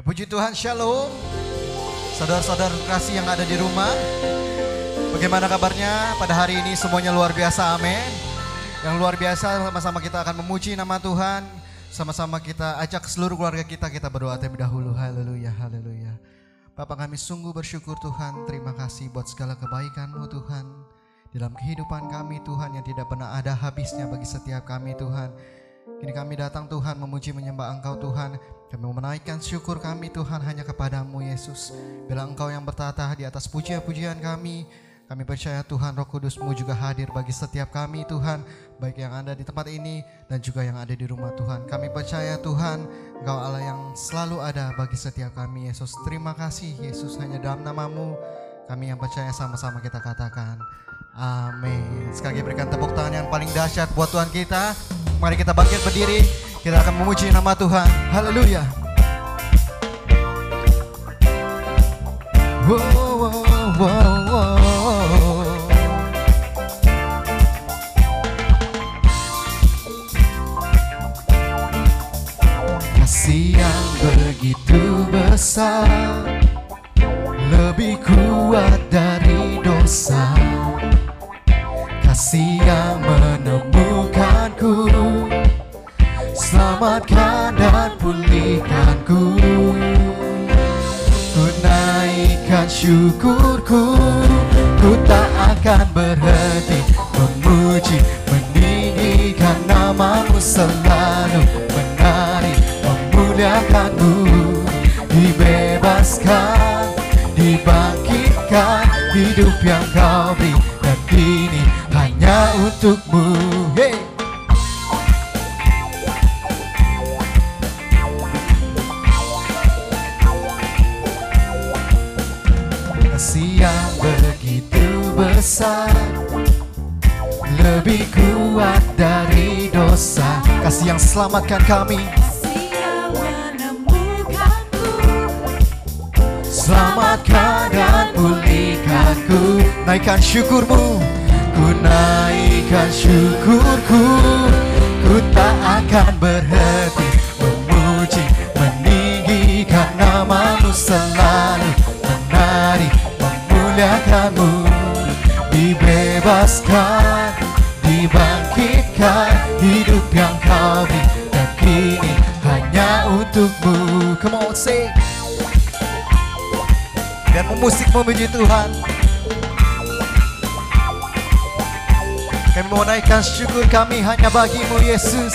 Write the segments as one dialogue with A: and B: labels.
A: Ya puji Tuhan, Shalom. Saudara-saudara kasih yang ada di rumah. Bagaimana kabarnya pada hari ini semuanya luar biasa, amin. Yang luar biasa sama-sama kita akan memuji nama Tuhan. Sama-sama kita ajak seluruh keluarga kita, kita berdoa terlebih dahulu. Haleluya, haleluya. Bapak kami sungguh bersyukur Tuhan, terima kasih buat segala kebaikan-Mu Tuhan. Dalam kehidupan kami Tuhan yang tidak pernah ada habisnya bagi setiap kami Tuhan. Kini kami datang Tuhan memuji menyembah Engkau Tuhan. Kami menaikkan syukur kami Tuhan hanya kepadamu Yesus. Bila Engkau yang bertata di atas pujian-pujian kami. Kami percaya Tuhan Roh Kudusmu juga hadir bagi setiap kami Tuhan. Baik yang ada di tempat ini dan juga yang ada di rumah Tuhan. Kami percaya Tuhan Engkau Allah yang selalu ada bagi setiap kami Yesus. Terima kasih Yesus hanya dalam namamu. Kami yang percaya sama-sama kita katakan. Amin. Sekali lagi berikan tepuk tangan yang paling dahsyat buat Tuhan kita. Mari kita bangkit berdiri. Kita akan memuji nama Tuhan. Haleluya. Wow, wow, wow, wow. Kasih yang begitu besar Lebih kuat dari dosa Kasih yang Selamatkan dan pulihkanku. Ku naikkan syukurku. Ku tak akan berhenti Memuji, meninggikan namamu selalu. Menari, memuliakanmu Dibebaskan, dibangkitkan Hidup yang kau beri. Dan kini hanya untukmu selamatkan kami. Selamatkan dan pulihkanku. Naikkan syukurmu. Ku naikkan syukurku. Ku tak akan berhenti Memuji, meninggikan namamu selalu. Menari, memuliakanmu. Dibebaskan, dan memusik memuji Tuhan. Kami mau naikkan syukur kami hanya bagimu Yesus.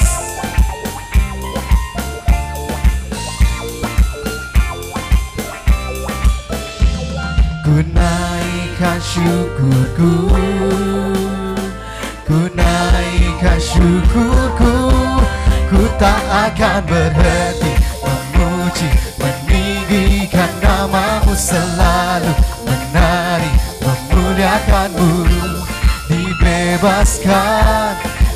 A: Ku naikkan syukurku Ku naikkan syukurku Ku tak akan berhenti memuji Meninggikan namamu selalu memuliakanmu Dibebaskan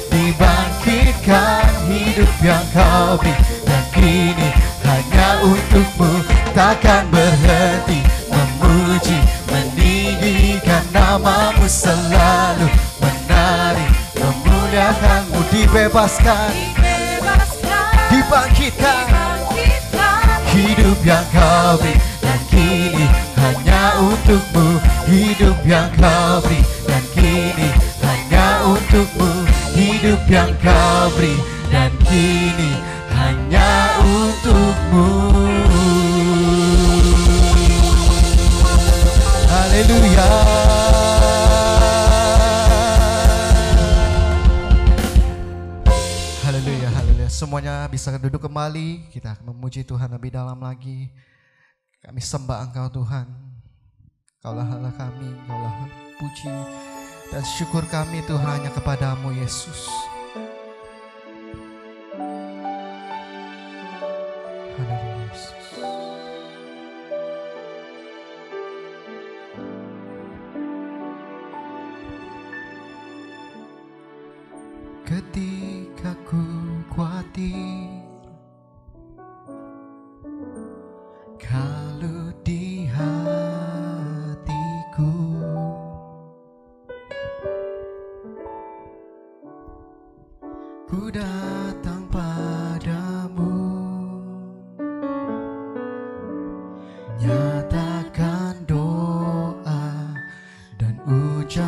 A: Dibangkitkan hidup yang kau beri Dan kini hanya untukmu Takkan berhenti. Memuji Meninggikan namamu selalu Menari. Memuliakanmu Dibebaskan. Dibangkitkan Hidup yang kau beri hanya untukmu Hidup yang kau beri Dan kini hanya untukmu Hidup yang kau beri Dan kini hanya untukmu Haleluya Haleluya, haleluya. Semuanya bisa duduk kembali. Kita akan memuji Tuhan lebih dalam lagi. Kami sembah Engkau Tuhan. Kaulah Allah kami, Kaulah puji dan syukur kami Tuhan hanya kepadamu Yesus.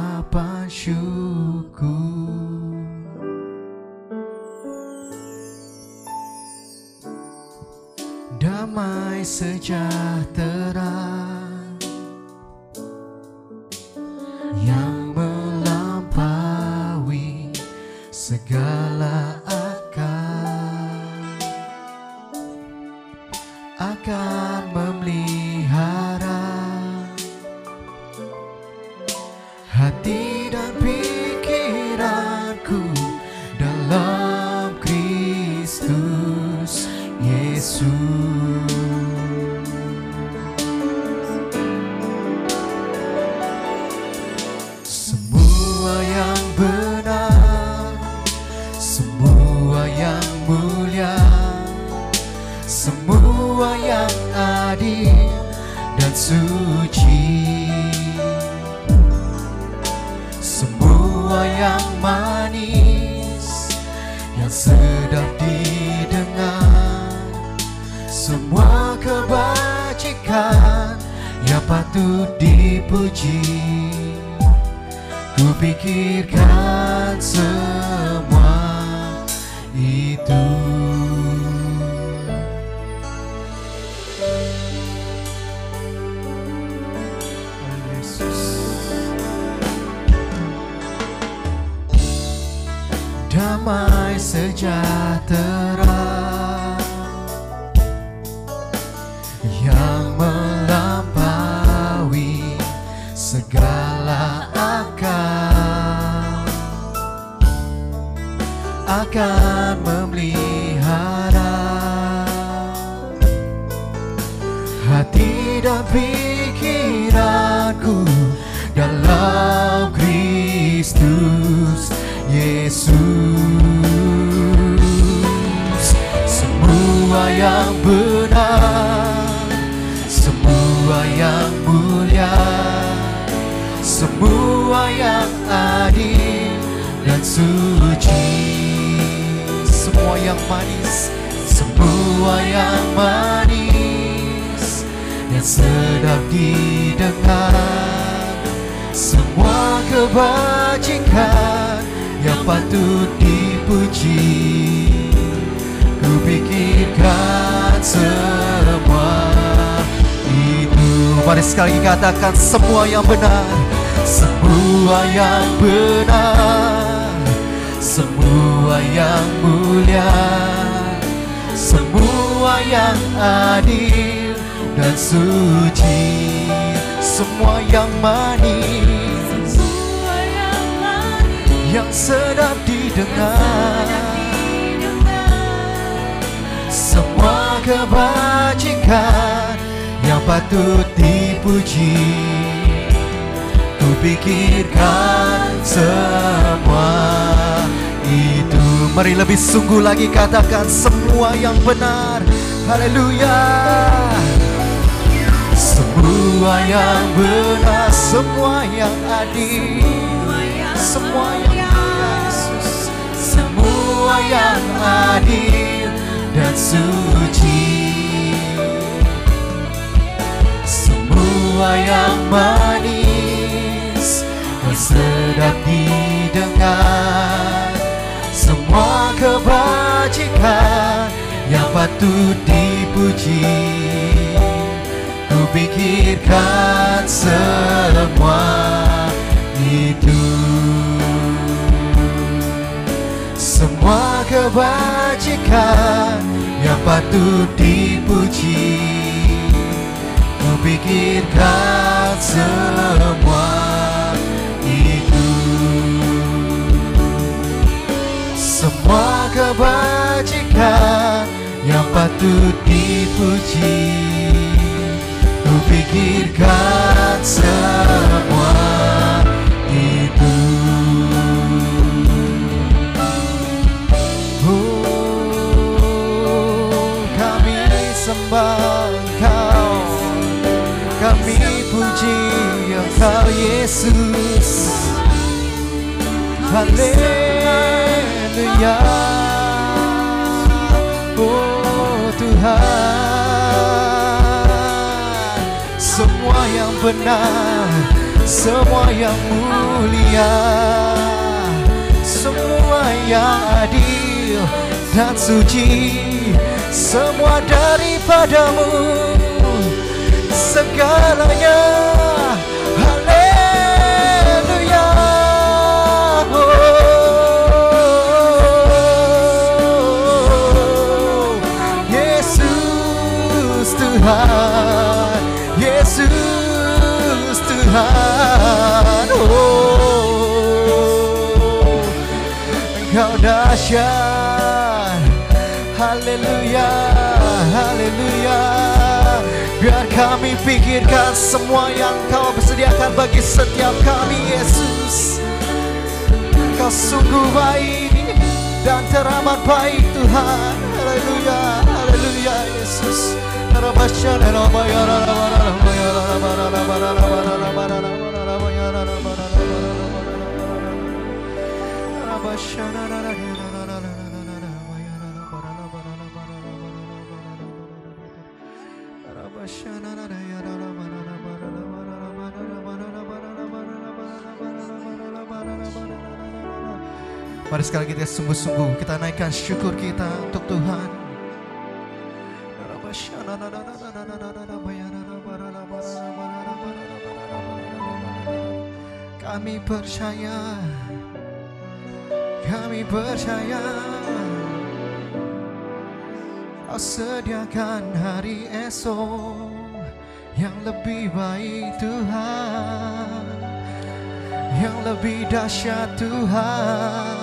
A: ucapan syukur. Damai sejahtera. Patut dipuji. Ku pikirkan semua itu. Mari lebih sungguh lagi katakan semua yang benar. Haleluya. Semua yang benar, semua yang adil. Semua yang Yesus. Semua yang adil dan suci Semua yang manis dan sedap didengar. Semua kebajikan yang patut dipuji. Ku pikirkan semua itu. Semua kebajikan yang patut dipuji pikirkan semua itu. Semua kebajikan yang patut dipuji Ku pikirkan semua Engkau Yesus Haleluya Oh Tuhan. Semua yang benar Semua yang mulia Semua yang adil dan suci Semua daripada padamu segalanya Tuhan Yesus Tuhan. Oh Engkau dahsyat. Haleluya Haleluya. Biar kami pikirkan semua yang kau sediakan bagi setiap kami Yesus. Kau sungguh baik dan teramat baik Tuhan. Haleluya Haleluya Yesus Mari sekali kita sungguh-sungguh kita naikkan syukur kita untuk Tuhan. Percaya, kami percaya. Kau sediakan hari esok yang lebih baik Tuhan. Yang lebih dahsyat Tuhan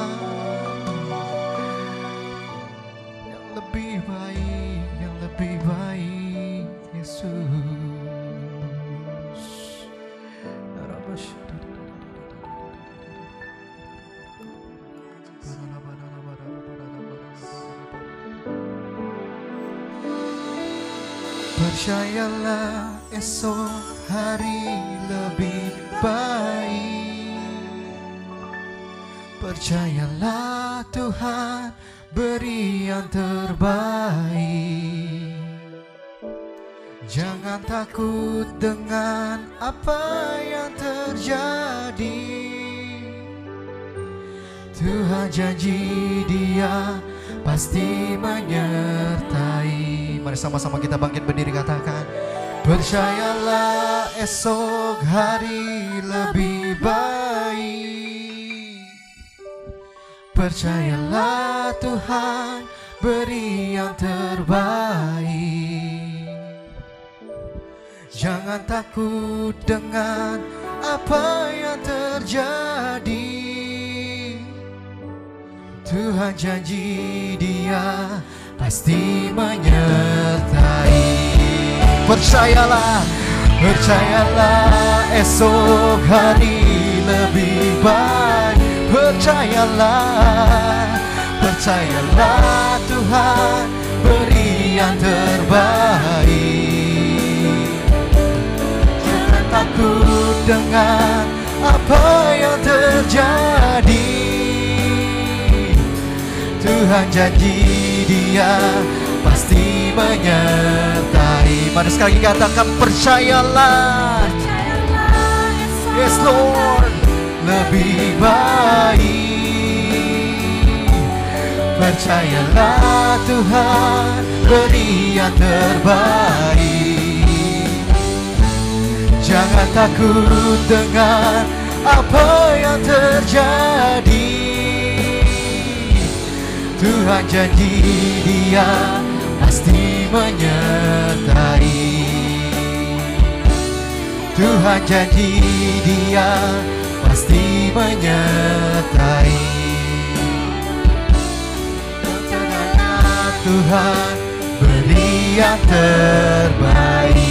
A: Percayalah esok hari lebih baik. Percayalah Tuhan beri yang terbaik. Jangan takut dengan apa yang terjadi. Tuhan janji dia pasti menyertai Mari sama-sama kita bangkit berdiri katakan Percayalah esok hari lebih baik. Percayalah Tuhan beri yang terbaik. Jangan takut dengan apa yang terjadi. Tuhan janji dia pasti menyertai. Percayalah, percayalah esok hari lebih baik. Percayalah, percayalah Tuhan beri yang terbaik. Jangan takut dengan apa yang terjadi Tuhan janji dia pasti menyertai. Mari sekali lagi katakan percayalah. Yes Lord. Lebih baik. Percayalah Tuhan. Beri yang terbaik. Jangan takut dengan apa yang terjadi Tuhan janji dia pasti menyertai. Tuhan janji dia pasti menyertai. Tuhan beri yang terbaik.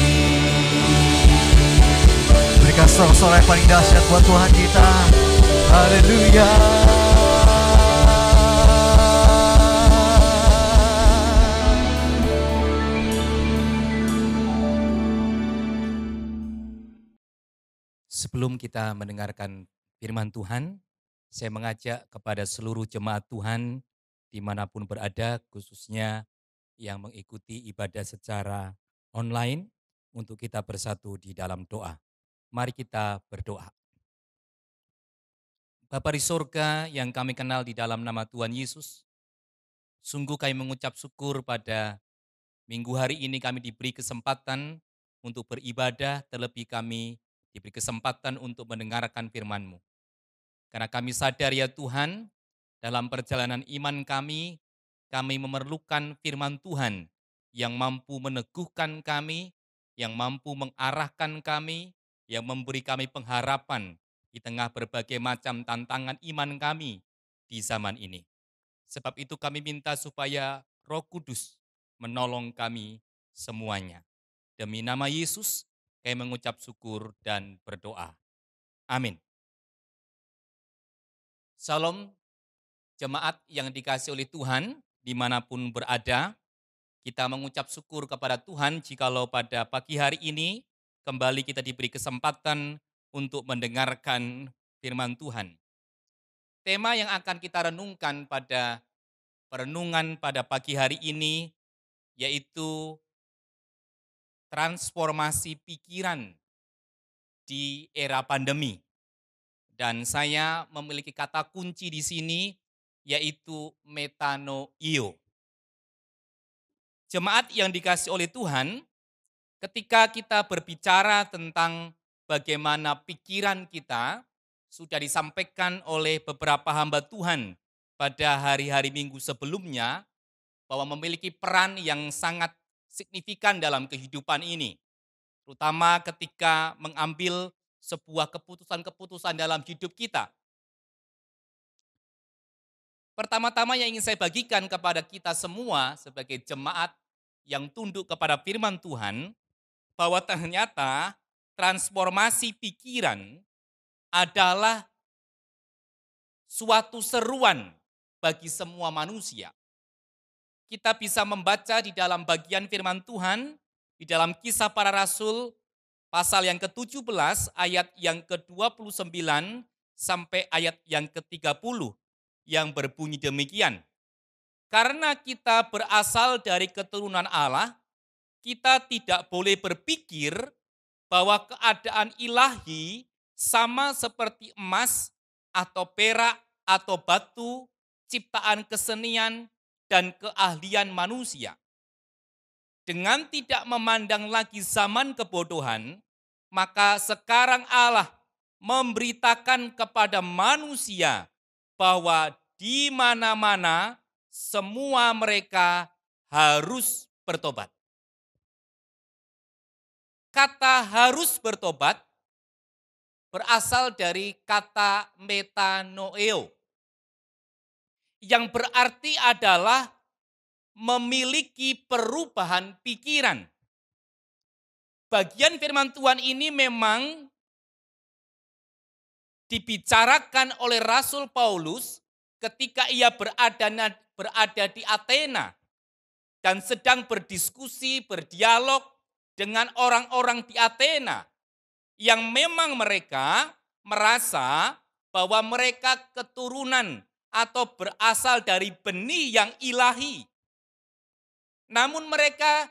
A: Berikan sorak-sorai yang paling dahsyat buat Tuhan kita. Haleluya
B: Sebelum kita mendengarkan firman Tuhan, saya mengajak kepada seluruh jemaat Tuhan di mana pun berada, khususnya yang mengikuti ibadah secara online, untuk kita bersatu di dalam doa. Mari kita berdoa. Bapa di sorga yang kami kenal di dalam nama Tuhan Yesus, sungguh kami mengucap syukur pada Minggu hari ini kami diberi kesempatan untuk beribadah, terlebih kami diberi kesempatan untuk mendengarkan firman-Mu. Karena kami sadar ya Tuhan, dalam perjalanan iman kami, kami memerlukan firman Tuhan yang mampu meneguhkan kami, yang mampu mengarahkan kami, yang memberi kami pengharapan di tengah berbagai macam tantangan iman kami di zaman ini. Sebab itu kami minta supaya Roh Kudus menolong kami semuanya. Demi nama Yesus, kami mengucap syukur dan berdoa. Amin. Salam jemaat yang dikasih oleh Tuhan di mana pun berada. Kita mengucap syukur kepada Tuhan jikalau pada pagi hari ini kembali kita diberi kesempatan untuk mendengarkan firman Tuhan. Tema yang akan kita renungkan pada perenungan pada pagi hari ini yaitu transformasi pikiran di era pandemi. Dan saya memiliki kata kunci di sini yaitu metanoio. Jemaat yang dikasih oleh Tuhan, ketika kita berbicara tentang bagaimana pikiran kita, sudah disampaikan oleh beberapa hamba Tuhan pada hari-hari minggu sebelumnya, bahwa memiliki peran yang sangat signifikan dalam kehidupan ini. Terutama ketika mengambil sebuah keputusan-keputusan dalam hidup kita. Pertama-tama yang ingin saya bagikan kepada kita semua sebagai jemaat yang tunduk kepada firman Tuhan, bahwa ternyata transformasi pikiran adalah suatu seruan bagi semua manusia. Kita bisa membaca di dalam bagian firman Tuhan, di dalam kisah para rasul, pasal yang ke-17, ayat yang ke-29, sampai ayat yang ke-30 yang berbunyi demikian. Karena kita berasal dari keturunan Allah, kita tidak boleh berpikir bahwa keadaan ilahi sama seperti emas atau perak atau batu, ciptaan kesenian dan keahlian manusia. Dengan tidak memandang lagi zaman kebodohan, maka sekarang Allah memberitakan kepada manusia bahwa di mana-mana semua mereka harus bertobat. Kata harus bertobat berasal dari kata metanoeo. Yang berarti adalah memiliki perubahan pikiran. Bagian firman Tuhan ini memang dibicarakan oleh Rasul Paulus ketika ia berada berada di Athena dan sedang berdiskusi, berdialog dengan orang-orang di Athena yang memang mereka merasa bahwa mereka keturunan atau berasal dari benih yang ilahi. Namun mereka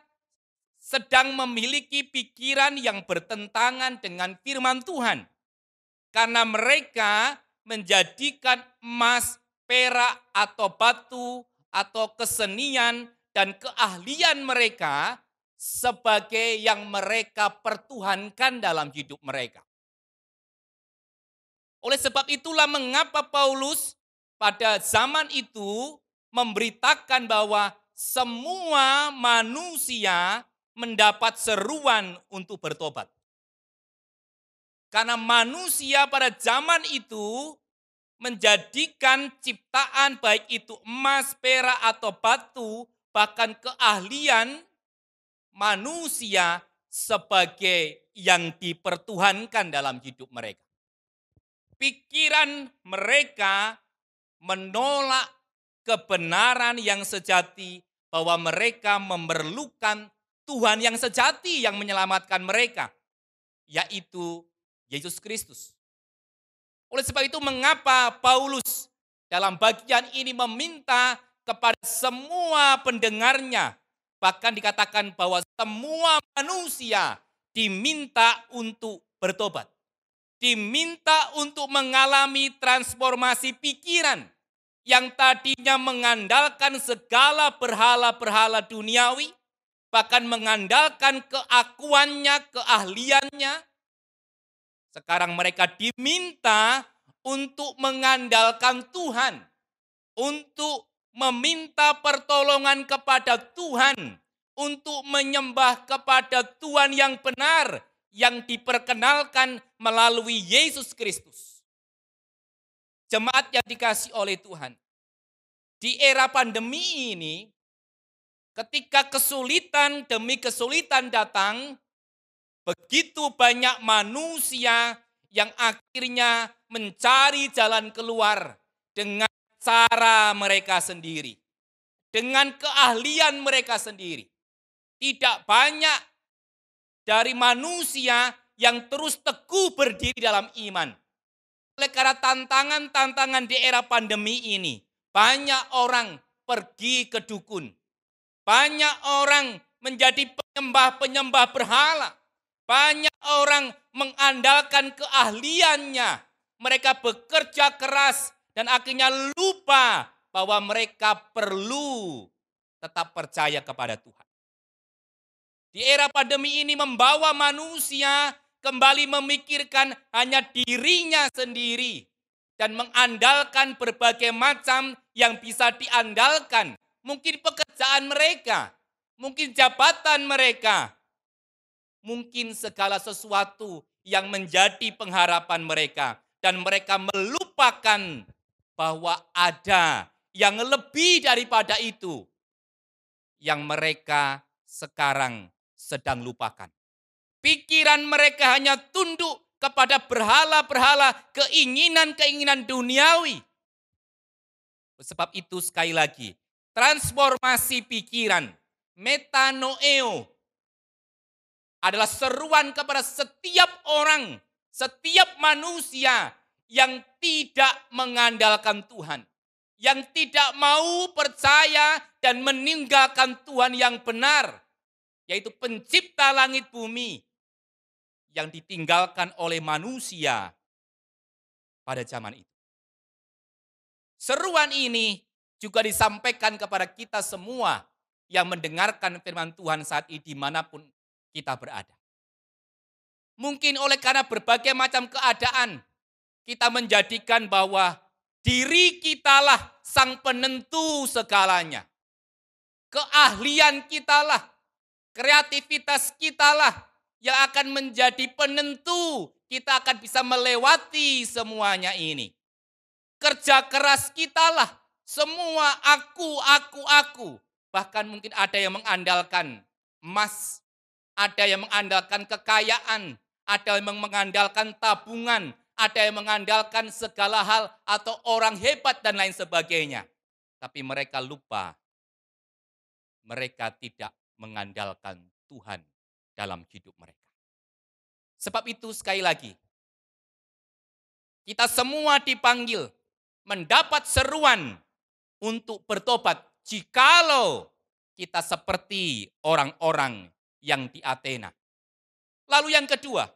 B: sedang memiliki pikiran yang bertentangan dengan firman Tuhan karena mereka menjadikan emas, perak, atau batu, atau kesenian dan keahlian mereka sebagai yang mereka pertuhankan dalam hidup mereka. Oleh sebab itulah mengapa Paulus pada zaman itu memberitakan bahwa semua manusia mendapat seruan untuk bertobat. Karena manusia pada zaman itu menjadikan ciptaan baik itu emas, perak atau batu, bahkan keahlian manusia sebagai yang dipertuhankan dalam hidup mereka. Pikiran mereka menolak kebenaran yang sejati bahwa mereka memerlukan Tuhan yang sejati yang menyelamatkan mereka, yaitu Yesus Kristus. Oleh sebab itu mengapa Paulus dalam bagian ini meminta kepada semua pendengarnya, bahkan dikatakan bahwa semua manusia diminta untuk bertobat. Diminta untuk mengalami transformasi pikiran yang tadinya mengandalkan segala berhala-berhala duniawi, bahkan mengandalkan keakuannya, keahliannya. Sekarang mereka diminta untuk mengandalkan Tuhan, untuk meminta pertolongan kepada Tuhan, untuk menyembah kepada Tuhan yang benar, yang diperkenalkan melalui Yesus Kristus. Jemaat yang dikasih oleh Tuhan. Di era pandemi ini, ketika kesulitan demi kesulitan datang, begitu banyak manusia yang akhirnya mencari jalan keluar dengan cara mereka sendiri, dengan keahlian mereka sendiri. Tidak banyak dari manusia yang terus teguh berdiri dalam iman. Oleh karena tantangan-tantangan di era pandemi ini, banyak orang pergi ke dukun. Banyak orang menjadi penyembah-penyembah berhala. Banyak orang mengandalkan keahliannya. Mereka bekerja keras dan akhirnya lupa bahwa mereka perlu tetap percaya kepada Tuhan. Di era pandemi ini membawa manusia kembali memikirkan hanya dirinya sendiri dan mengandalkan berbagai macam yang bisa diandalkan. Mungkin pekerjaan mereka, mungkin jabatan mereka, mungkin segala sesuatu yang menjadi pengharapan mereka dan mereka melupakan bahwa ada yang lebih daripada itu yang mereka sekarang sedang lupakan. Pikiran mereka hanya tunduk kepada berhala-berhala keinginan-keinginan duniawi. Sebab itu sekali lagi, transformasi pikiran, metanoeo, adalah seruan kepada setiap orang, setiap manusia yang tidak mengandalkan Tuhan. Yang tidak mau percaya dan meninggalkan Tuhan yang benar yaitu pencipta langit bumi yang ditinggalkan oleh manusia pada zaman itu. Seruan ini juga disampaikan kepada kita semua yang mendengarkan firman Tuhan saat ini di mana pun kita berada. Mungkin oleh karena berbagai macam keadaan, kita menjadikan bahwa diri kitalah sang penentu segalanya. Keahlian kitalah Kreativitas kitalah yang akan menjadi penentu kita akan bisa melewati semuanya ini. Kerja keras kitalah semua aku, aku, aku. Bahkan mungkin ada yang mengandalkan emas, ada yang mengandalkan kekayaan, ada yang mengandalkan tabungan, ada yang mengandalkan segala hal atau orang hebat dan lain sebagainya. Tapi mereka lupa, mereka tidak mengandalkan Tuhan dalam hidup mereka. Sebab itu sekali lagi, kita semua dipanggil mendapat seruan untuk bertobat jikalau kita seperti orang-orang yang di Athena. Lalu yang kedua,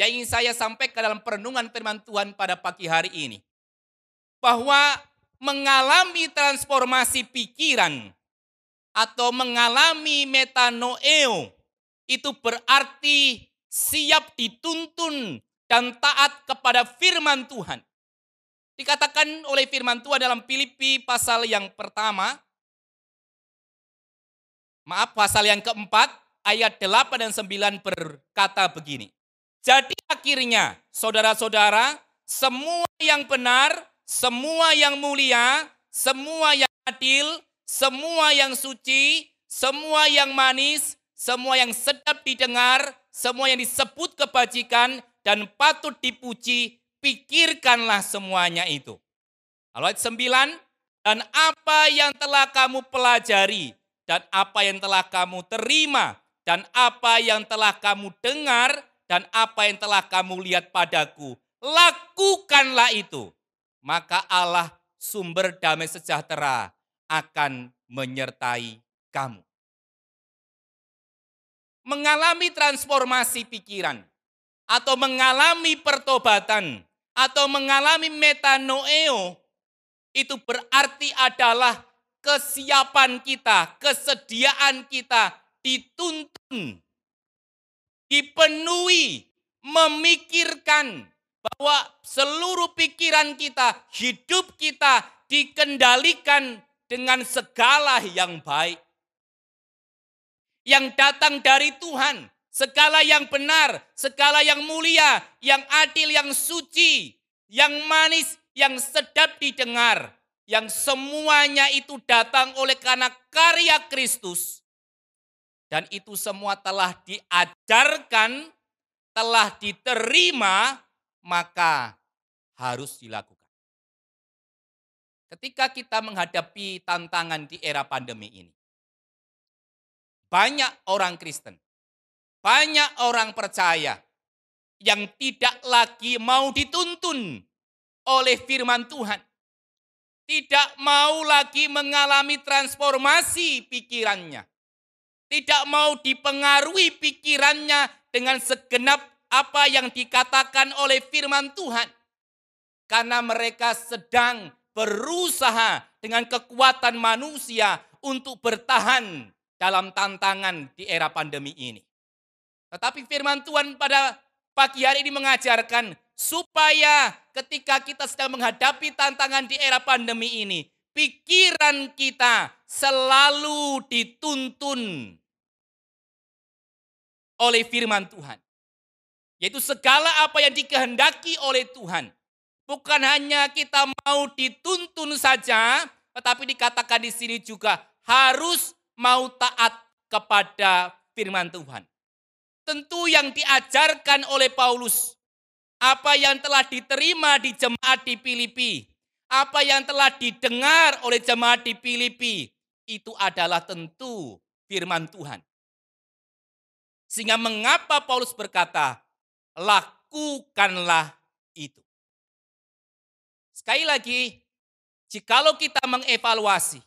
B: yang ingin saya sampaikan dalam perenungan firman Tuhan pada pagi hari ini. Bahwa mengalami transformasi pikiran atau mengalami metanoeo itu berarti siap dituntun dan taat kepada firman Tuhan. Dikatakan oleh firman Tuhan dalam Filipi pasal yang pertama, maaf pasal yang keempat, ayat 8 dan 9 berkata begini. Jadi akhirnya saudara-saudara, semua yang benar, semua yang mulia, semua yang adil, semua yang suci, semua yang manis, semua yang sedap didengar, semua yang disebut kebajikan dan patut dipuji, pikirkanlah semuanya itu. Ayat 9, dan apa yang telah kamu pelajari, dan apa yang telah kamu terima, dan apa yang telah kamu dengar, dan apa yang telah kamu lihat padaku, lakukanlah itu. Maka Allah sumber damai sejahtera akan menyertai kamu. Mengalami transformasi pikiran atau mengalami pertobatan atau mengalami metanoeo itu berarti adalah kesiapan kita, kesediaan kita dituntun, dipenuhi, memikirkan bahwa seluruh pikiran kita, hidup kita dikendalikan dengan segala yang baik. Yang datang dari Tuhan, segala yang benar, segala yang mulia, yang adil, yang suci, yang manis, yang sedap didengar, yang semuanya itu datang oleh karena karya Kristus. Dan itu semua telah diajarkan, telah diterima, maka harus dilakukan. Ketika kita menghadapi tantangan di era pandemi ini, banyak orang Kristen, banyak orang percaya yang tidak lagi mau dituntun oleh firman Tuhan. Tidak mau lagi mengalami transformasi pikirannya. Tidak mau dipengaruhi pikirannya dengan segenap apa yang dikatakan oleh firman Tuhan. Karena mereka sedang berusaha dengan kekuatan manusia untuk bertahan dalam tantangan di era pandemi ini. Tetapi firman Tuhan pada pagi hari ini mengajarkan supaya ketika kita sedang menghadapi tantangan di era pandemi ini, pikiran kita selalu dituntun oleh firman Tuhan. Yaitu segala apa yang dikehendaki oleh Tuhan. Bukan hanya kita mau dituntun saja, tetapi dikatakan di sini juga harus mau taat kepada firman Tuhan. Tentu yang diajarkan oleh Paulus apa yang telah diterima di jemaat di Filipi, apa yang telah didengar oleh jemaat di Filipi, itu adalah tentu firman Tuhan. Sehingga mengapa Paulus berkata, lakukanlah itu. Sekali lagi, jikalau kita mengevaluasi,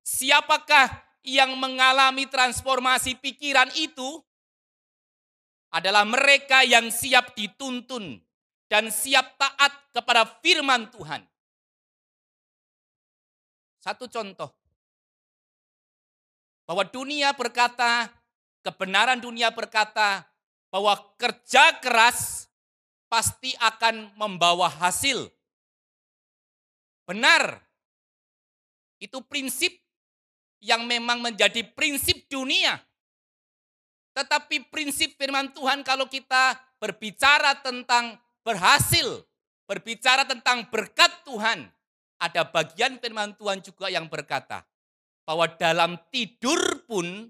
B: siapakah yang mengalami transformasi pikiran itu, adalah mereka yang siap dituntun dan siap taat kepada firman Tuhan. Satu contoh. Bahwa dunia berkata, kebenaran dunia berkata bahwa kerja keras pasti akan membawa hasil. Benar. Itu prinsip yang memang menjadi prinsip dunia. Tetapi prinsip firman Tuhan kalau kita berbicara tentang berhasil berbicara tentang berkat Tuhan, ada bagian firman Tuhan juga yang berkata bahwa dalam tidur pun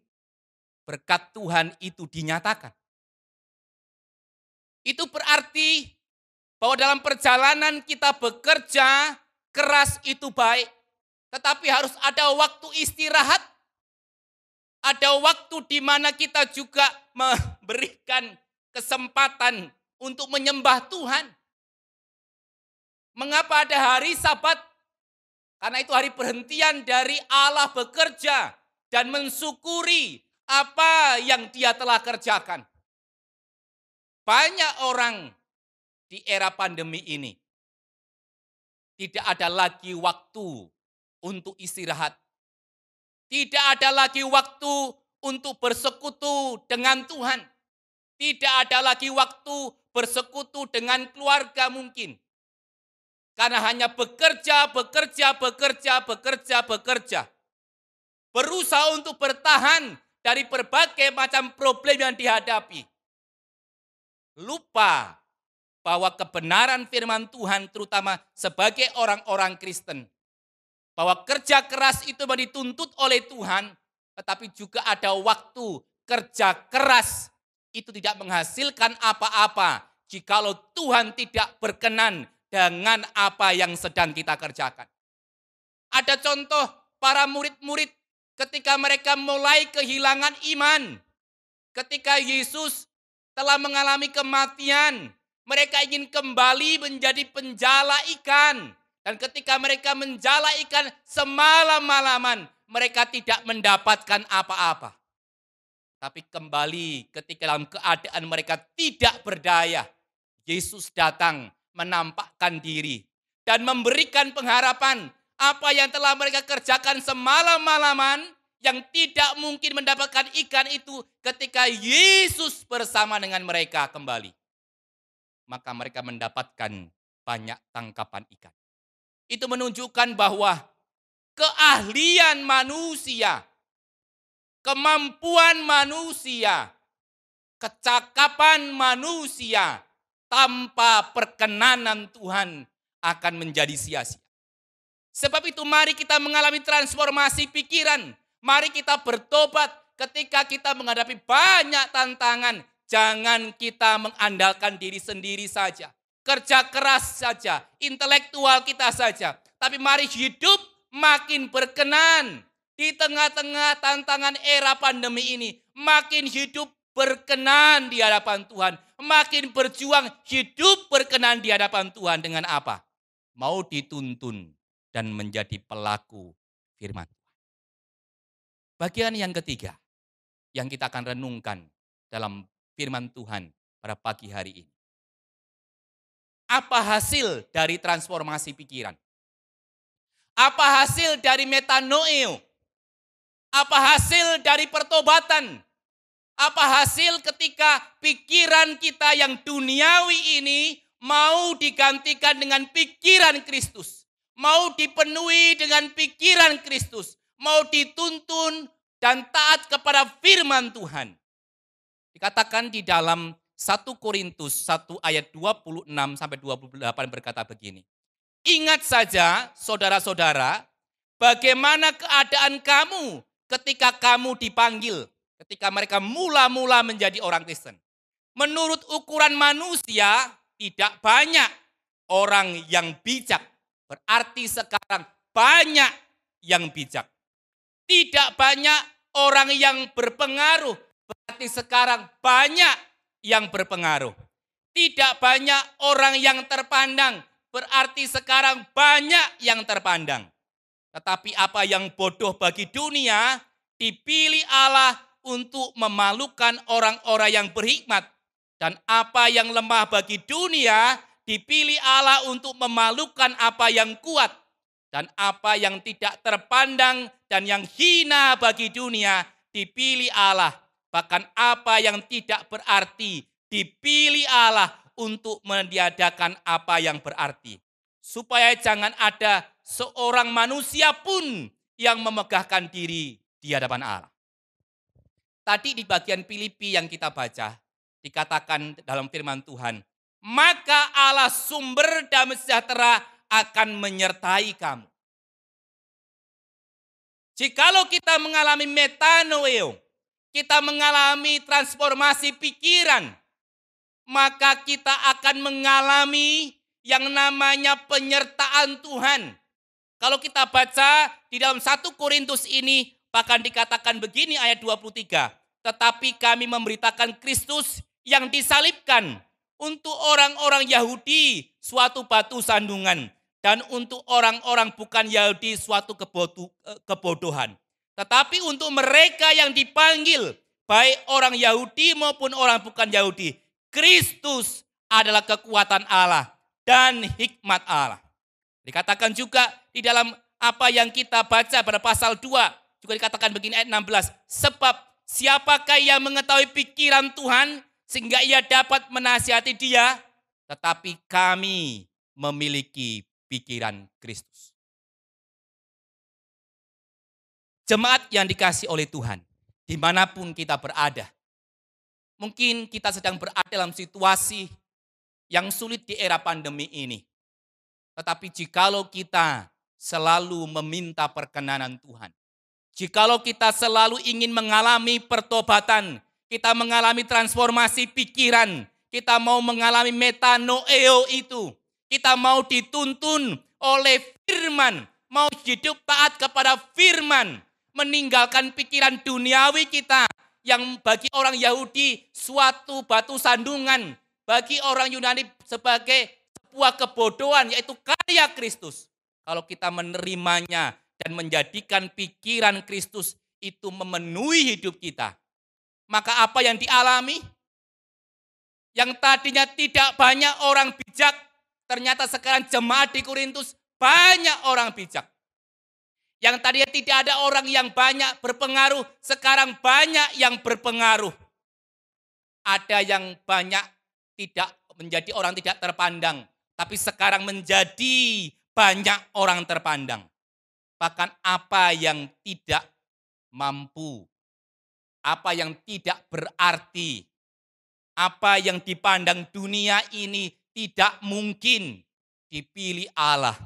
B: berkat Tuhan itu dinyatakan. Itu berarti bahwa dalam perjalanan kita bekerja keras itu baik, tetapi harus ada waktu istirahat. Ada waktu di mana kita juga memberikan kesempatan untuk menyembah Tuhan. Mengapa ada hari sabat? Karena itu hari perhentian dari Allah bekerja dan mensyukuri apa yang dia telah kerjakan. Banyak orang di era pandemi ini tidak ada lagi waktu untuk istirahat. Tidak ada lagi waktu untuk bersekutu dengan Tuhan. Tidak ada lagi waktu bersekutu dengan keluarga mungkin. Karena hanya bekerja, bekerja, bekerja, bekerja, bekerja. Berusaha untuk bertahan dari berbagai macam problem yang dihadapi. Lupa bahwa kebenaran firman Tuhan terutama sebagai orang-orang Kristen. Bahwa kerja keras itu dituntut oleh Tuhan, tetapi juga ada waktu kerja keras itu tidak menghasilkan apa-apa jikalau Tuhan tidak berkenan dengan apa yang sedang kita kerjakan. Ada contoh para murid-murid ketika mereka mulai kehilangan iman. Ketika Yesus telah mengalami kematian, mereka ingin kembali menjadi penjala ikan. Dan ketika mereka menjala ikan semalam-malaman, mereka tidak mendapatkan apa-apa. Tapi kembali ketika dalam keadaan mereka tidak berdaya, Yesus datang menampakkan diri dan memberikan pengharapan apa yang telah mereka kerjakan semalam-malaman yang tidak mungkin mendapatkan ikan itu ketika Yesus bersama dengan mereka kembali. Maka mereka mendapatkan banyak tangkapan ikan. Itu menunjukkan bahwa keahlian manusia, kemampuan manusia, kecakapan manusia tanpa perkenanan Tuhan akan menjadi sia-sia. Sebab itu mari kita mengalami transformasi pikiran. Mari kita bertobat ketika kita menghadapi banyak tantangan. Jangan kita mengandalkan diri sendiri saja. Kerja keras saja, intelektual kita saja. Tapi mari hidup makin berkenan. Di tengah-tengah tantangan era pandemi ini, makin hidup berkenan di hadapan Tuhan. Makin berjuang hidup berkenan di hadapan Tuhan dengan apa? Mau dituntun dan menjadi pelaku firman. Bagian yang ketiga yang kita akan renungkan dalam firman Tuhan pada pagi hari ini. Apa hasil dari transformasi pikiran? Apa hasil dari metanoeo? Apa hasil dari pertobatan? Apa hasil ketika pikiran kita yang duniawi ini mau digantikan dengan pikiran Kristus? mau dipenuhi dengan pikiran Kristus, mau dituntun dan taat kepada firman Tuhan. Dikatakan di dalam 1 Korintus 1 ayat 26 sampai 28 berkata begini. Ingat saja saudara-saudara, bagaimana keadaan kamu ketika kamu dipanggil, ketika mereka mula-mula menjadi orang Kristen. Menurut ukuran manusia, tidak banyak orang yang bijak Berarti sekarang banyak yang bijak. Tidak banyak orang yang berpengaruh. Berarti sekarang banyak yang berpengaruh. Tidak banyak orang yang terpandang. Berarti sekarang banyak yang terpandang. Tetapi apa yang bodoh bagi dunia dipilih Allah untuk memalukan orang-orang yang berhikmat. Dan apa yang lemah bagi dunia dipilih Allah untuk memalukan apa yang kuat dan apa yang tidak terpandang dan yang hina bagi dunia dipilih Allah. Bahkan apa yang tidak berarti dipilih Allah untuk meniadakan apa yang berarti. Supaya jangan ada seorang manusia pun yang memegahkan diri di hadapan Allah. Tadi di bagian Filipi yang kita baca, dikatakan dalam firman Tuhan, maka Allah sumber damai sejahtera akan menyertai kamu. Jikalau kita mengalami metanoeo, kita mengalami transformasi pikiran, maka kita akan mengalami yang namanya penyertaan Tuhan. Kalau kita baca di dalam satu Korintus ini, bahkan dikatakan begini ayat 23. Tetapi kami memberitakan Kristus yang disalibkan untuk orang-orang Yahudi suatu batu sandungan dan untuk orang-orang bukan Yahudi suatu eh, kebodohan. Tetapi untuk mereka yang dipanggil baik orang Yahudi maupun orang bukan Yahudi, Kristus adalah kekuatan Allah dan hikmat Allah. Dikatakan juga di dalam apa yang kita baca pada pasal 2 juga dikatakan begini ayat 16, sebab siapakah yang mengetahui pikiran Tuhan sehingga ia dapat menasihati dia, tetapi kami memiliki pikiran Kristus. Jemaat yang dikasih oleh Tuhan, di mana pun kita berada. Mungkin kita sedang berada dalam situasi yang sulit di era pandemi ini. Tetapi jikalau kita selalu meminta perkenanan Tuhan. Jikalau kita selalu ingin mengalami pertobatan, kita mengalami transformasi pikiran, kita mau mengalami metanoeo itu. Kita mau dituntun oleh firman, mau hidup taat kepada firman, meninggalkan pikiran duniawi kita yang bagi orang Yahudi suatu batu sandungan, bagi orang Yunani sebagai sebuah kebodohan yaitu karya Kristus. Kalau kita menerimanya dan menjadikan pikiran Kristus itu memenuhi hidup kita, maka apa yang dialami? Yang tadinya tidak banyak orang bijak, ternyata sekarang jemaat di Korintus banyak orang bijak. Yang tadinya tidak ada orang yang banyak berpengaruh, sekarang banyak yang berpengaruh. Ada yang banyak tidak menjadi orang tidak terpandang, tapi sekarang menjadi banyak orang terpandang. Bahkan apa yang tidak mampu, apa yang tidak berarti, apa yang dipandang dunia ini tidak mungkin dipilih Allah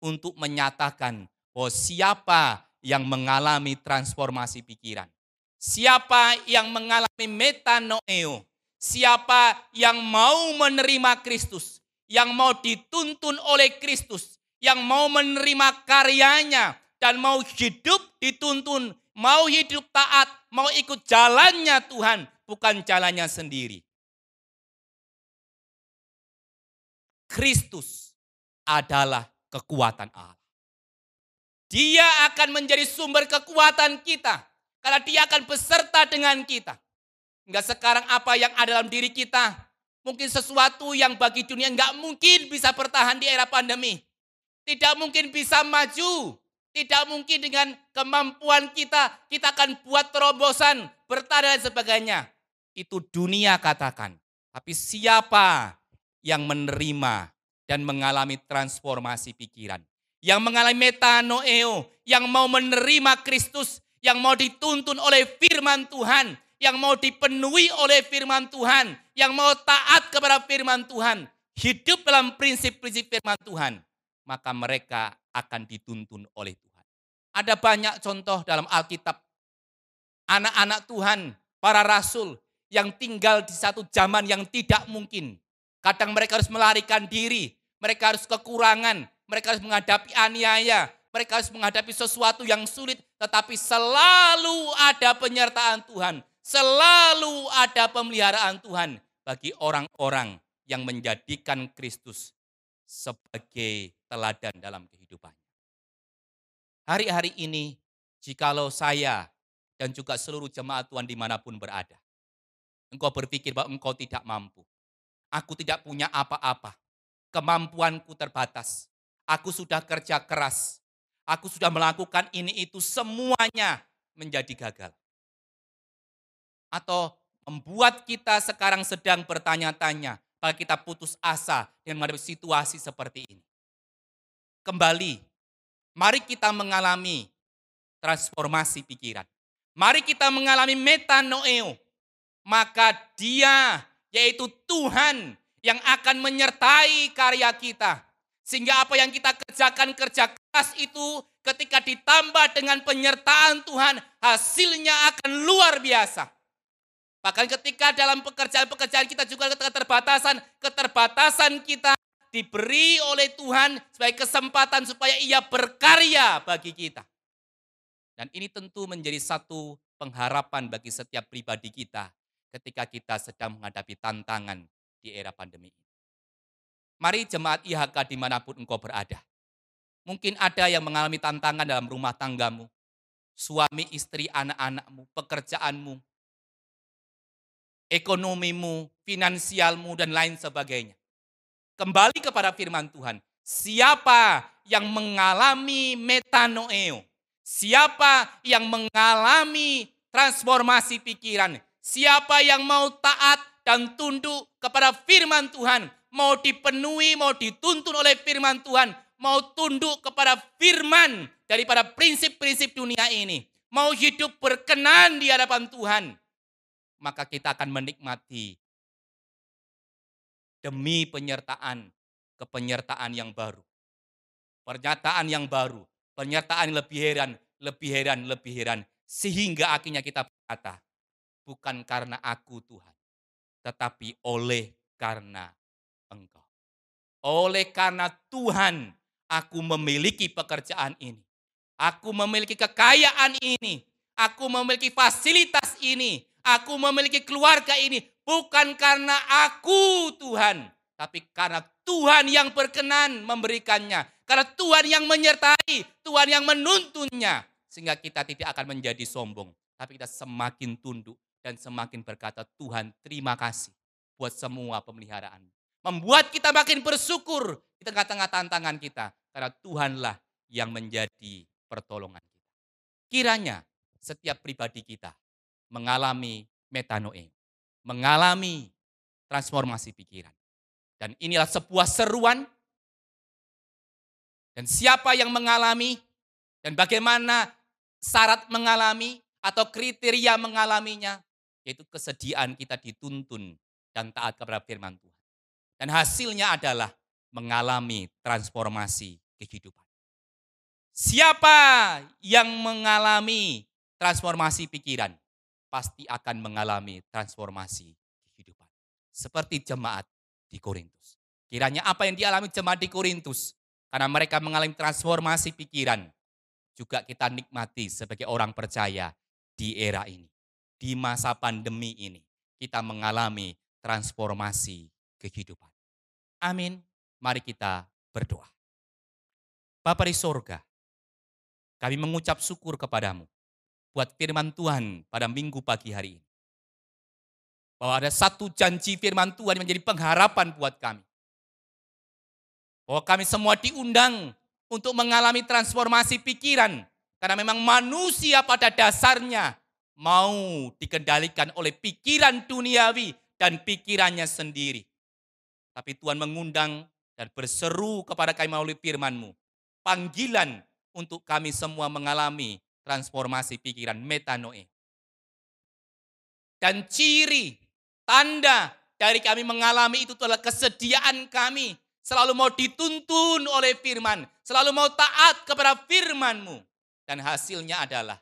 B: untuk menyatakan bahwa siapa yang mengalami transformasi pikiran. Siapa yang mengalami metanoeo. Siapa yang mau menerima Kristus. Yang mau dituntun oleh Kristus. Yang mau menerima karyanya. Dan mau hidup dituntun. Mau hidup taat. Mau ikut jalannya Tuhan. Bukan jalannya sendiri. Kristus adalah kekuatan Allah. Dia akan menjadi sumber kekuatan kita. Karena dia akan beserta dengan kita. Enggak sekarang apa yang ada dalam diri kita. Mungkin sesuatu yang bagi dunia enggak mungkin bisa bertahan di era pandemi. Tidak mungkin bisa maju. Tidak mungkin dengan kemampuan kita. Kita akan buat terobosan, bertahan dan sebagainya. Itu dunia katakan. Tapi siapa yang menerima dan mengalami transformasi pikiran. Yang mengalami metanoeo, yang mau menerima Kristus, yang mau dituntun oleh firman Tuhan, yang mau dipenuhi oleh firman Tuhan, yang mau taat kepada firman Tuhan, hidup dalam prinsip-prinsip firman Tuhan, maka mereka akan dituntun oleh Tuhan. Ada banyak contoh dalam Alkitab. Anak-anak Tuhan, para rasul yang tinggal di satu zaman yang tidak mungkin. Kadang mereka harus melarikan diri, mereka harus kekurangan, mereka harus menghadapi aniaya, mereka harus menghadapi sesuatu yang sulit, tetapi selalu ada penyertaan Tuhan, selalu ada pemeliharaan Tuhan bagi orang-orang yang menjadikan Kristus sebagai teladan dalam kehidupannya. Hari-hari ini, jikalau saya dan juga seluruh jemaat Tuhan di mana pun berada, engkau berpikir bahwa engkau tidak mampu, aku tidak punya apa-apa, kemampuanku terbatas. Aku sudah kerja keras. Aku sudah melakukan ini itu semuanya menjadi gagal. Atau membuat kita sekarang sedang bertanya-tanya, kalau kita putus asa dengan menghadapi situasi seperti ini. Kembali, mari kita mengalami transformasi pikiran. Mari kita mengalami metanoeo. Maka dia, yaitu Tuhan, yang akan menyertai karya kita. Sehingga apa yang kita kerjakan kerja keras itu ketika ditambah dengan penyertaan Tuhan, hasilnya akan luar biasa. Bahkan ketika dalam pekerjaan-pekerjaan kita juga keterbatasan, keterbatasan kita diberi oleh Tuhan sebagai kesempatan supaya ia berkarya bagi kita. Dan ini tentu menjadi satu pengharapan bagi setiap pribadi kita ketika kita sedang menghadapi tantangan di era pandemi ini. Mari jemaat IHK di mana pun engkau berada. Mungkin ada yang mengalami tantangan dalam rumah tanggamu, suami, istri, anak-anakmu, pekerjaanmu, ekonomimu, finansialmu, dan lain sebagainya. Kembali kepada firman Tuhan. Siapa yang mengalami metanoeo? Siapa yang mengalami transformasi pikiran? Siapa yang mau taat dan tunduk kepada firman Tuhan, mau dipenuhi, mau dituntun oleh firman Tuhan, mau tunduk kepada firman daripada prinsip-prinsip dunia ini, mau hidup berkenan di hadapan Tuhan, maka kita akan menikmati demi penyertaan kepenyertaan yang baru. Pernyataan yang baru, pernyataan lebih heran, lebih heran, lebih heran. Sehingga akhirnya kita berkata, bukan karena aku Tuhan, tetapi oleh karena Engkau. Oleh karena Tuhan, aku memiliki pekerjaan ini. Aku memiliki kekayaan ini. Aku memiliki fasilitas ini. Aku memiliki keluarga ini. Bukan karena aku Tuhan. Tapi karena Tuhan yang berkenan memberikannya. Karena Tuhan yang menyertai. Tuhan yang menuntunnya. Sehingga kita tidak akan menjadi sombong. Tapi kita semakin tunduk dan semakin berkata, Tuhan terima kasih buat semua pemeliharaan. Membuat kita makin bersyukur di tengah-tengah tantangan kita. Karena Tuhanlah yang menjadi pertolongan kita. Kiranya setiap pribadi kita mengalami metanoe, mengalami transformasi pikiran. Dan inilah sebuah seruan dan siapa yang mengalami dan bagaimana syarat mengalami atau kriteria mengalaminya, yaitu kesediaan kita dituntun dan taat kepada firman Tuhan. Dan hasilnya adalah mengalami transformasi kehidupan. Siapa yang mengalami transformasi pikiran, pasti akan mengalami transformasi kehidupan. Seperti jemaat di Korintus. Kiranya apa yang dialami jemaat di Korintus, karena mereka mengalami transformasi pikiran, juga kita nikmati sebagai orang percaya di era ini. Di masa pandemi ini, kita mengalami transformasi kehidupan. Amin. Mari kita berdoa. Bapa di sorga, kami mengucap syukur kepadamu buat firman Tuhan pada minggu pagi hari ini. Bahwa ada satu janji firman Tuhan yang menjadi pengharapan buat kami. Bahwa kami semua diundang untuk mengalami transformasi pikiran. Karena memang manusia pada dasarnya mau dikendalikan oleh pikiran duniawi dan pikirannya sendiri. Tapi Tuhan mengundang dan berseru kepada kami melalui firman-Mu. Panggilan untuk kami semua mengalami transformasi pikiran metanoe. Dan ciri, tanda dari kami mengalami itu adalah kesediaan kami. Selalu mau dituntun oleh firman. Selalu mau taat kepada firman-Mu. Dan hasilnya adalah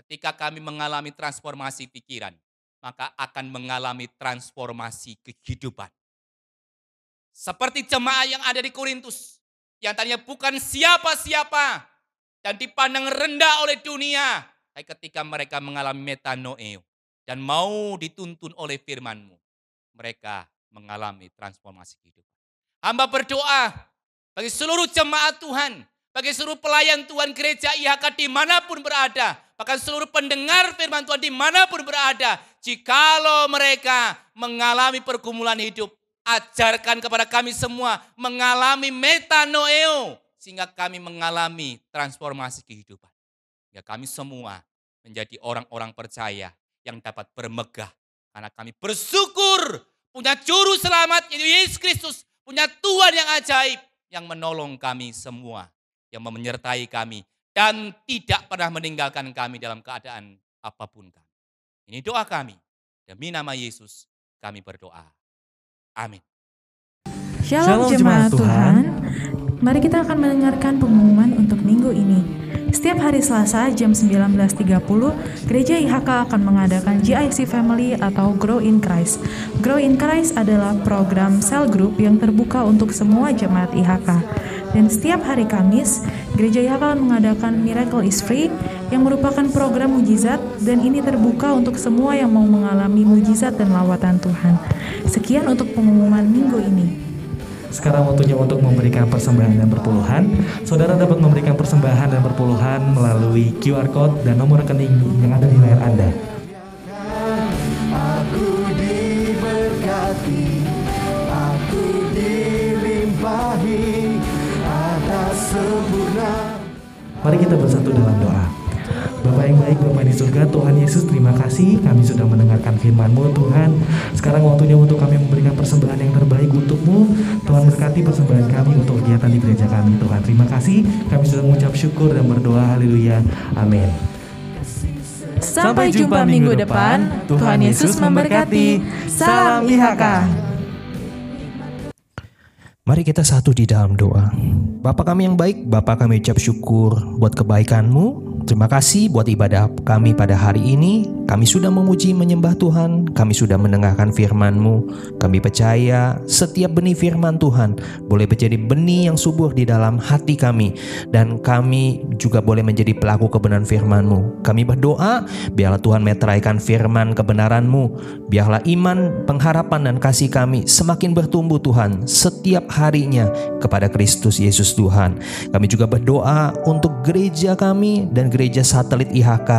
B: ketika kami mengalami transformasi pikiran, maka akan mengalami transformasi kehidupan. Seperti jemaah yang ada di Korintus. Yang tadinya bukan siapa-siapa. Dan dipandang rendah oleh dunia. Tapi ketika mereka mengalami metanoeo. Dan mau dituntun oleh firmanmu. Mereka mengalami transformasi kehidupan. Hamba berdoa bagi seluruh jemaat Tuhan. Bagi seluruh pelayan Tuhan gereja IHK di mana pun berada. Bahkan seluruh pendengar firman Tuhan di mana pun berada. Jikalau mereka mengalami pergumulan hidup ajarkan kepada kami semua mengalami metanoeo sehingga kami mengalami transformasi kehidupan. Ya kami semua menjadi orang-orang percaya yang dapat bermegah karena kami bersyukur punya juru selamat yaitu Yesus Kristus, punya Tuhan yang ajaib yang menolong kami semua, yang menyertai kami dan tidak pernah meninggalkan kami dalam keadaan apa pun kami. Ini doa kami. Demi nama Yesus kami berdoa. Amin.
C: Shalom, jemaat Tuhan. Mari kita akan mendengarkan pengumuman untuk minggu ini. Setiap hari Selasa jam 19.30, Gereja IHK akan mengadakan GIC Family atau Grow in Christ. Grow in Christ adalah program cell group yang terbuka untuk semua jemaat IHK. Dan setiap hari Kamis, Gereja IHK akan mengadakan Miracle is Free yang merupakan program mujizat dan ini terbuka untuk semua yang mau mengalami mujizat dan lawatan Tuhan. Sekian untuk pengumuman minggu ini.
D: Sekarang waktunya untuk memberikan persembahan dan perpuluhan. Saudara dapat memberikan persembahan dan perpuluhan melalui QR Code dan nomor rekening yang ada di layar Anda.
E: Aku diberkati, aku dilimpahi atas sempurna.
D: Mari kita bersatu dalam doa. Bapak yang baik, Bapak di surga, Tuhan Yesus terima kasih kami sudah mendengarkan firman-Mu Tuhan. Sekarang waktunya untuk kami memberikan persembahan yang terbaik untuk-Mu. Tuhan berkati persembahan kami untuk kegiatan di gereja kami Tuhan. Terima kasih, kami sudah mengucap syukur dan berdoa, haleluya, amin.
C: Sampai jumpa minggu depan. Tuhan Yesus memberkati. Salam IHK.
F: Mari kita satu di dalam doa. Bapa kami yang baik, Bapa kami ucap syukur buat kebaikan-Mu. Terima kasih buat ibadah kami pada hari ini. Kami sudah memuji menyembah Tuhan, kami sudah mendengarkan firman-Mu. Kami percaya setiap benih firman Tuhan boleh menjadi benih yang subur di dalam hati kami. Dan kami juga boleh menjadi pelaku kebenaran firman-Mu. Kami berdoa, biarlah Tuhan meteraikan firman kebenaran-Mu. Biarlah iman, pengharapan, dan kasih kami semakin bertumbuh Tuhan setiap harinya kepada Kristus Yesus Tuhan. Kami juga berdoa untuk gereja kami dan gereja satelit IHK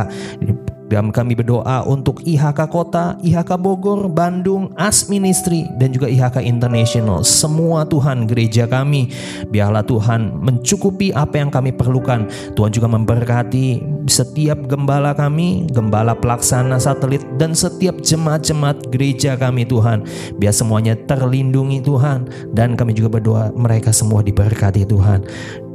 F: Dan kami berdoa untuk IHK Kota, IHK Bogor, Bandung, AS Ministry, dan juga IHK International. Semua Tuhan gereja kami, biarlah Tuhan mencukupi apa yang kami perlukan. Tuhan juga memberkati setiap gembala kami, gembala pelaksana satelit, dan setiap jemaat-jemaat gereja kami Tuhan. Biar semuanya terlindungi Tuhan. Dan kami juga berdoa mereka semua diberkati Tuhan.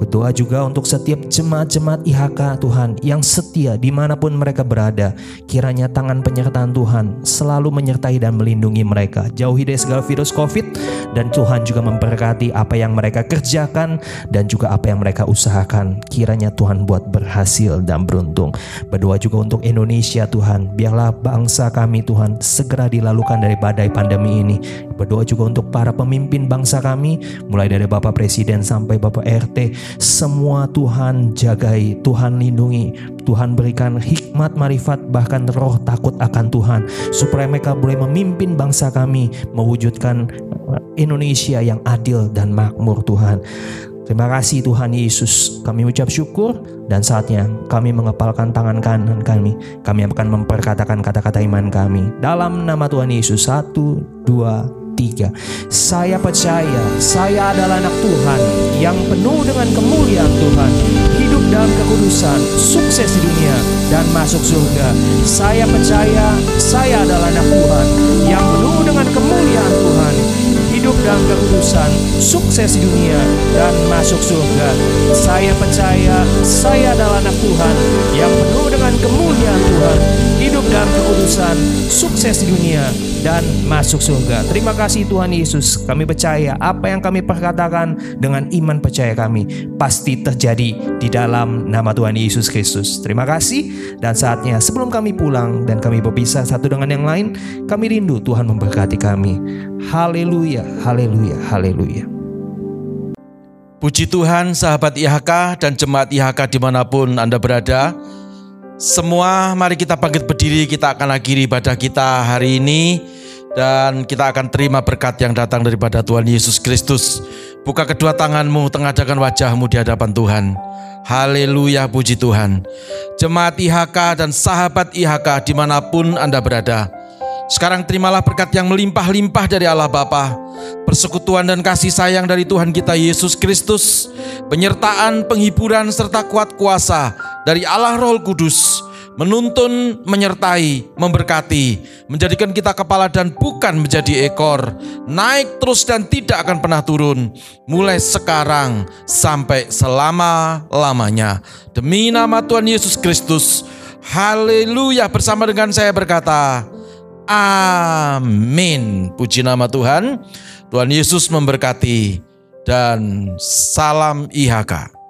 F: Berdoa juga untuk setiap jemaat-jemaat IHK Tuhan yang setia di mana pun mereka berada. Kiranya tangan penyertaan Tuhan selalu menyertai dan melindungi mereka. Jauhi dari segala virus COVID dan Tuhan juga memberkati apa yang mereka kerjakan dan juga apa yang mereka usahakan. Kiranya Tuhan buat berhasil dan beruntung. Berdoa juga untuk Indonesia Tuhan. Biarlah bangsa kami Tuhan segera dilalukan dari badai pandemi ini. Berdoa juga untuk para pemimpin bangsa kami mulai dari Bapak Presiden sampai Bapak RT semua Tuhan jagai, Tuhan lindungi, Tuhan berikan hikmat, marifat, bahkan roh takut akan Tuhan, supaya mereka boleh memimpin bangsa kami, mewujudkan Indonesia yang adil dan makmur Tuhan. Terima kasih Tuhan Yesus. Kami ucap syukur dan saatnya kami mengepalkan tangan kanan kami. Kami akan memperkatakan kata-kata iman kami. Dalam nama Tuhan Yesus. Satu, dua, tiga. Saya percaya saya adalah anak Tuhan yang penuh dengan kemuliaan Tuhan. Hidup dalam kekudusan, sukses di dunia dan masuk surga. Saya percaya saya adalah anak Tuhan yang penuh dengan kemuliaan Tuhan hidup dalam kekudusan, sukses dunia, dan masuk surga. Saya percaya saya adalah anak Tuhan yang penuh dengan kemuliaan Tuhan, hidup dalam kekudusan, sukses dunia, dan masuk surga. Terima kasih Tuhan Yesus. Kami percaya apa yang kami perkatakan dengan iman percaya kami pasti terjadi di dalam nama Tuhan Yesus Kristus. Terima kasih dan saatnya sebelum kami pulang dan kami berpisah satu dengan yang lain, kami rindu Tuhan memberkati kami. Haleluya, haleluya, haleluya.
G: Puji Tuhan sahabat IHK dan jemaat IHK di mana pun Anda berada. Semua mari kita bangkit berdiri, kita akan akhiri ibadah kita hari ini dan kita akan terima berkat yang datang daripada Tuhan Yesus Kristus. Buka kedua tanganmu, tengadahkan wajahmu di hadapan Tuhan. Haleluya, puji Tuhan. Jemaat IHK dan sahabat IHK di mana pun Anda berada. Sekarang terimalah berkat yang melimpah-limpah dari Allah Bapa, persekutuan dan kasih sayang dari Tuhan kita Yesus Kristus, penyertaan, penghiburan serta kuat kuasa dari Allah Roh Kudus, menuntun, menyertai, memberkati, menjadikan kita kepala dan bukan menjadi ekor, naik terus dan tidak akan pernah turun, mulai sekarang sampai selama-lamanya. Demi nama Tuhan Yesus Kristus, haleluya bersama dengan saya berkata, Amin. Puji nama Tuhan. Tuhan Yesus memberkati dan salam IHK.